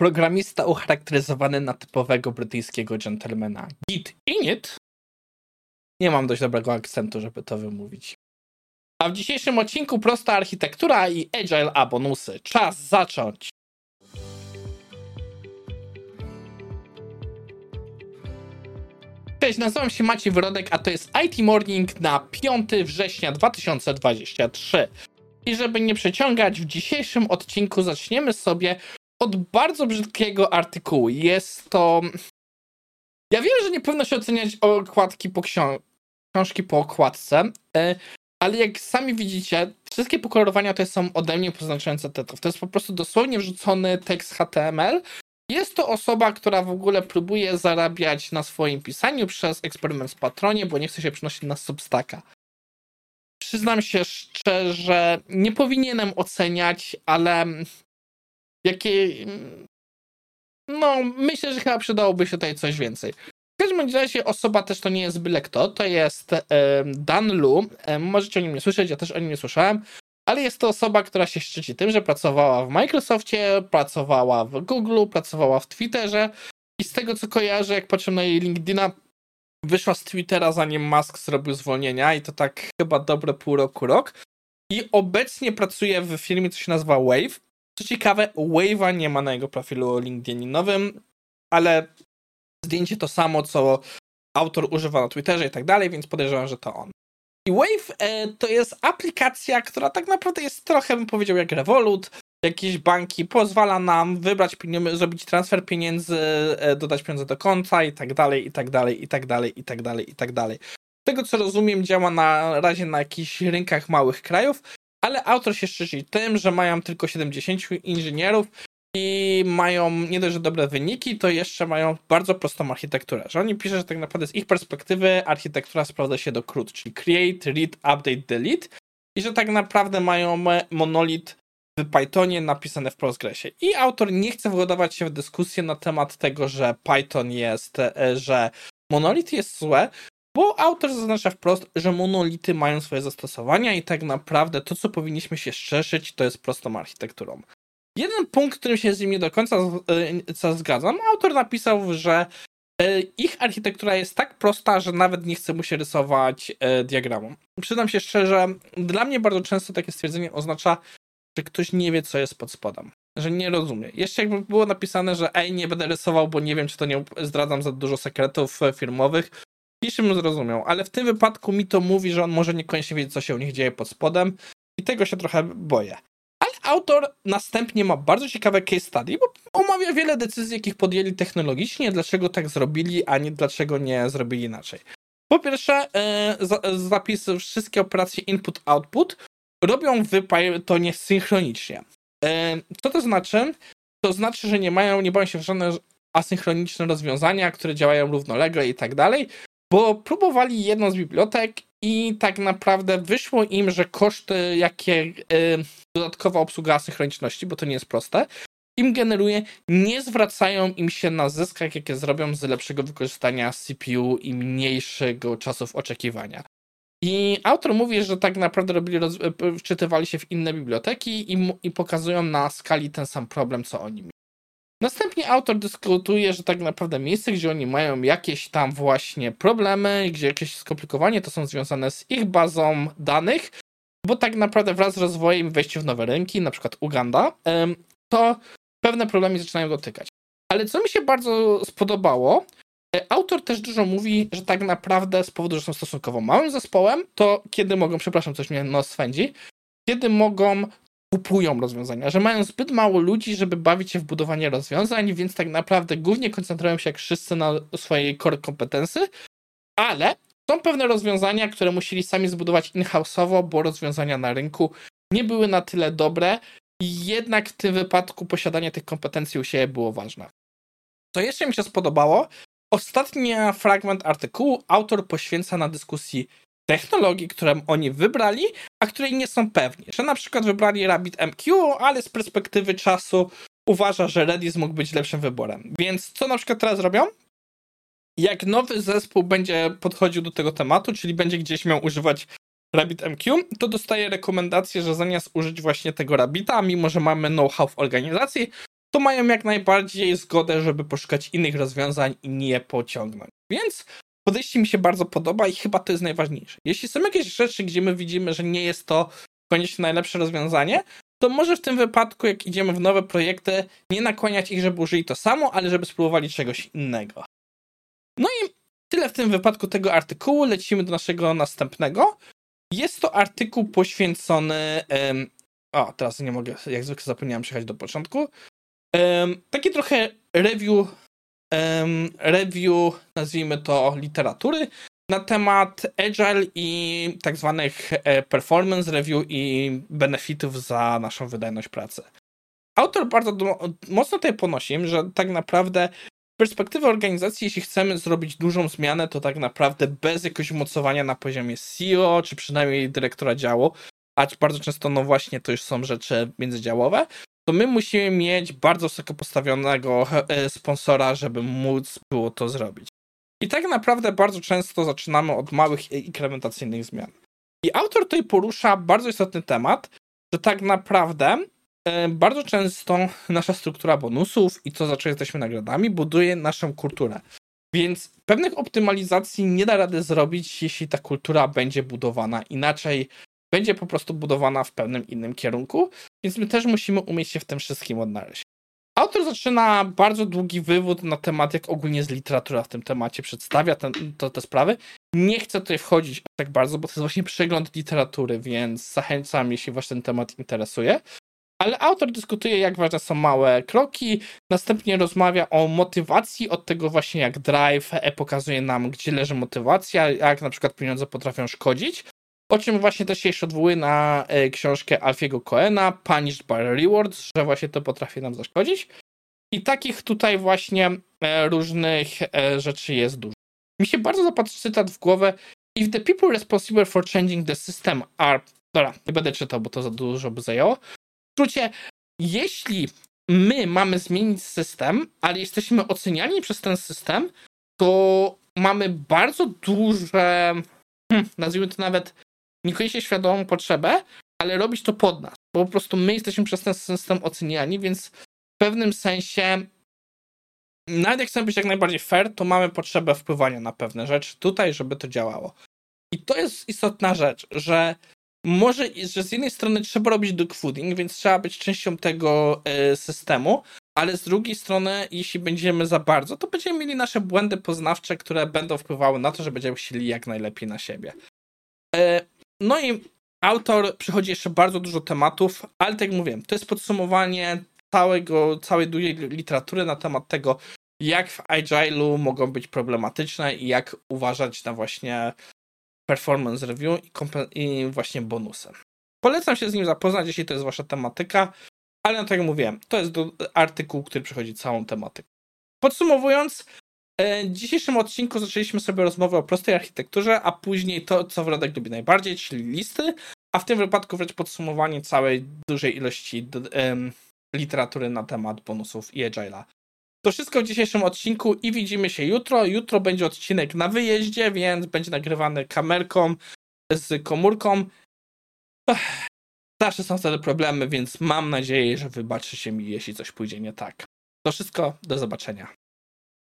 programista ucharakteryzowany na typowego brytyjskiego gentlemana. Git init. Nie mam dość dobrego akcentu, żeby to wymówić. A w dzisiejszym odcinku prosta architektura i agile a bonusy. Czas zacząć! Cześć, nazywam się Maciej Wyrodek, a to jest IT Morning na 5 września 2023. I żeby nie przeciągać, w dzisiejszym odcinku zaczniemy sobie od bardzo brzydkiego artykułu. Jest to. Ja wiem, że nie powinno się oceniać okładki po książ książki po okładce, e, ale jak sami widzicie, wszystkie pokolorowania to są ode mnie poznaczające tytuł. To jest po prostu dosłownie wrzucony tekst HTML. Jest to osoba, która w ogóle próbuje zarabiać na swoim pisaniu przez eksperyment z Patronie, bo nie chce się przynosić na Substacka. Przyznam się szczerze, nie powinienem oceniać, ale jakie. No, myślę, że chyba przydałoby się tutaj coś więcej. W każdym razie osoba też to nie jest byle kto, to jest Dan Lu. Możecie o nim nie słyszeć, ja też o nim nie słyszałem, ale jest to osoba, która się szczyci tym, że pracowała w Microsoftie, pracowała w Google, pracowała w Twitterze i z tego co kojarzę, jak patrzę na jej LinkedIna, wyszła z Twittera zanim Musk zrobił zwolnienia i to tak chyba dobre pół roku, rok. I obecnie pracuje w firmie, co się nazywa Wave. Co ciekawe, Wave'a nie ma na jego profilu LinkedInowym, ale zdjęcie to samo, co autor używa na Twitterze i tak dalej, więc podejrzewam, że to on. I Wave e, to jest aplikacja, która tak naprawdę jest trochę, bym powiedział, jak Revolut. Jakieś banki pozwala nam wybrać pieniądze, zrobić transfer pieniędzy, e, dodać pieniądze do konta i tak dalej, i tak dalej, i tak dalej, i tak dalej, i tak dalej. Z tego co rozumiem, działa na razie na jakichś rynkach małych krajów, ale autor się szczyci tym, że mają tylko 70 inżynierów i mają nie dość, że dobre wyniki, to jeszcze mają bardzo prostą architekturę. Że oni piszą, że tak naprawdę z ich perspektywy architektura sprawdza się do krót, czyli create, read, update, delete i że tak naprawdę mają monolit w Pythonie napisane w Postgresie. I autor nie chce wgładować się w dyskusję na temat tego, że Python jest, e, że monolit jest złe, bo autor zaznacza wprost, że monolity mają swoje zastosowania i tak naprawdę to, co powinniśmy się szczeszyć, to jest prostą architekturą. Jeden punkt, którym się z nim nie do końca e, zgadzam, autor napisał, że e, ich architektura jest tak prosta, że nawet nie chce mu się rysować e, diagramu. Przyznam się szczerze, dla mnie bardzo często takie stwierdzenie oznacza, że ktoś nie wie, co jest pod spodem. Że nie rozumie. Jeszcze jakby było napisane, że ej, nie będę rysował, bo nie wiem, czy to nie zdradzam za dużo sekretów firmowych, Bym zrozumiał, ale w tym wypadku mi to mówi, że on może niekoniecznie wiedzieć, co się u nich dzieje pod spodem i tego się trochę boję autor następnie ma bardzo ciekawe case study, bo omawia wiele decyzji, jakich podjęli technologicznie, dlaczego tak zrobili, a nie dlaczego nie zrobili inaczej. Po pierwsze, e, zapis wszystkie operacje input-output robią w Pythonie synchronicznie. E, co to znaczy? To znaczy, że nie mają, nie bawią się w żadne asynchroniczne rozwiązania, które działają równolegle i tak dalej, bo próbowali jedną z bibliotek i tak naprawdę wyszło im, że koszty, jakie y, dodatkowa obsługa asynchroniczności, bo to nie jest proste, im generuje, nie zwracają im się na zyskach, jakie zrobią z lepszego wykorzystania CPU i mniejszego czasów oczekiwania. I autor mówi, że tak naprawdę robili, roz... wczytywali się w inne biblioteki i, i pokazują na skali ten sam problem, co oni Następnie autor dyskutuje, że tak naprawdę miejsce, gdzie oni mają jakieś tam właśnie problemy, gdzie jakieś skomplikowanie, to są związane z ich bazą danych, bo tak naprawdę wraz z rozwojem i wejściem w nowe rynki, na przykład Uganda, to pewne problemy zaczynają dotykać. Ale co mi się bardzo spodobało, e, autor też dużo mówi, że tak naprawdę z powodu, że są stosunkowo małym zespołem, to kiedy mogą, przepraszam, coś mnie nos swędzi, kiedy mogą kupują rozwiązania, że mają zbyt mało ludzi, żeby bawić się w budowanie rozwiązań, więc tak naprawdę głównie koncentrują się jak wszyscy na swojej core kompetensy, ale są pewne rozwiązania, które musieli sami zbudować in-house'owo, bo rozwiązania na rynku nie były na tyle dobre jednak w tym wypadku posiadanie tych kompetencji u siebie było ważne. Co jeszcze mi się spodobało, ostatni fragment artykułu autor poświęca na dyskusji technologii, którą oni wybrali, a której nie są pewni. Że na przykład wybrali RabbitMQ, ale z perspektywy czasu uważa, że Redis mógł być lepszym wyborem. Więc co na przykład teraz robią? Jak nowy zespół będzie podchodził do tego tematu, czyli będzie gdzieś miał używać RabbitMQ, to dostaje rekomendację, że zamiast użyć właśnie tego Rabbita, mimo że mamy know-how w organizacji, to mają jak najbardziej zgodę, żeby poszukać innych rozwiązań i nie pociągnąć. Więc podejście mi się bardzo podoba i chyba to jest najważniejsze. Jeśli są jakieś rzeczy, gdzie my widzimy, że nie jest to koniecznie najlepsze rozwiązanie, to może w tym wypadku, jak idziemy w nowe projekty, nie nakłaniać ich, żeby użyli to samo, ale żeby spróbowali czegoś innego. No i tyle w tym wypadku tego artykułu. Lecimy do naszego następnego. Jest to artykuł poświęcony. Um, o, teraz nie mogę, jak zwykle zapomniałem przejechać do początku. Um, taki trochę review, review, nazwijmy to literatury, na temat agile i tak zwanych e, performance review i benefitów za naszą wydajność pracy. Autor bardzo mocno tutaj ponosi, że tak naprawdę perspektywy organizacji, jeśli chcemy zrobić dużą zmianę, to tak naprawdę bez jakiegoś umocowania na poziomie CEO, czy przynajmniej dyrektora działu, a bardzo często no właśnie to już są rzeczy międzydziałowe, to my musimy mieć bardzo wysoko postawionego e, sponsora, żeby móc było to zrobić. I tak naprawdę bardzo często zaczynamy od małych inkrementacyjnych zmian. I autor tutaj porusza bardzo istotny temat, że tak naprawdę e, bardzo często nasza struktura bonusów i to, za co jesteśmy nagrodami, buduje naszą kulturę. Więc pewnych optymalizacji nie da rady zrobić, jeśli ta kultura będzie budowana inaczej, będzie po prostu budowana w pewnym innym kierunku, więc my też musimy umieć się w tym wszystkim odnaleźć. Autor zaczyna bardzo długi wywód na temat, jak ogólnie jest literatura w tym temacie, przedstawia ten, to, te sprawy. Nie chcę tutaj wchodzić tak bardzo, bo to jest właśnie przegląd literatury, więc zachęcam, jeśli Was ten temat interesuje. Ale autor dyskutuje, jak ważne są małe kroki, następnie rozmawia o motywacji, od tego właśnie jak Drive pokazuje nam, gdzie leży motywacja, jak na przykład pieniądze potrafią szkodzić. O czym właśnie też się odwołuje na e, książkę Alfiego Coena, Punished by Rewards, że właśnie to potrafi nam zaszkodzić. I takich tutaj właśnie e, różnych e, rzeczy jest dużo. Mi się bardzo zapadł cytat w głowę. If the people responsible for changing the system are... Dobra, nie będę czytał, bo to za dużo by zajęło. W skrócie, jeśli my mamy zmienić system, ale jesteśmy oceniani przez ten system, to mamy bardzo duże, hmm, nazwijmy to nawet niekoniecznie świadomą potrzebę, ale robić to pod nas, bo po prostu my jesteśmy przez ten system oceniani, więc w pewnym sensie nawet jak chcemy być jak najbardziej fair, to mamy potrzebę wpływania na pewne rzeczy tutaj, żeby to działało. I to jest istotna rzecz, że może, że z jednej strony trzeba robić dogfooding, więc trzeba być częścią tego y, systemu, ale z drugiej strony, jeśli będziemy za bardzo, to będziemy mieli nasze błędy poznawcze, które będą wpływały na to, że będziemy chcieli jak najlepiej na siebie. No i autor przychodzi jeszcze bardzo dużo tematów, ale tak jak mówiłem, to jest podsumowanie całego, całej dużej literatury na temat tego, jak w Agile'u mogą być problematyczne i jak uważać na właśnie performance review i, i właśnie bonusem. Polecam się z nim zapoznać, jeśli to jest wasza tematyka, ale no tak jak mówiłem, to jest artykuł, który przychodzi całą tematyką. Podsumowując, w dzisiejszym odcinku zaczęliśmy sobie rozmowę o prostej architekturze, a później to, co Wrodek lubi najbardziej, czyli listy, a w tym wypadku wręcz podsumowanie całej dużej ilości literatury na temat bonusów i agile'a. To wszystko w dzisiejszym odcinku i widzimy się jutro. Jutro będzie odcinek na wyjeździe, więc będzie nagrywany kamerką z komórką. Ech, zawsze są wtedy problemy, więc mam nadzieję, że wybaczycie mi, jeśli coś pójdzie nie tak. To wszystko, do zobaczenia.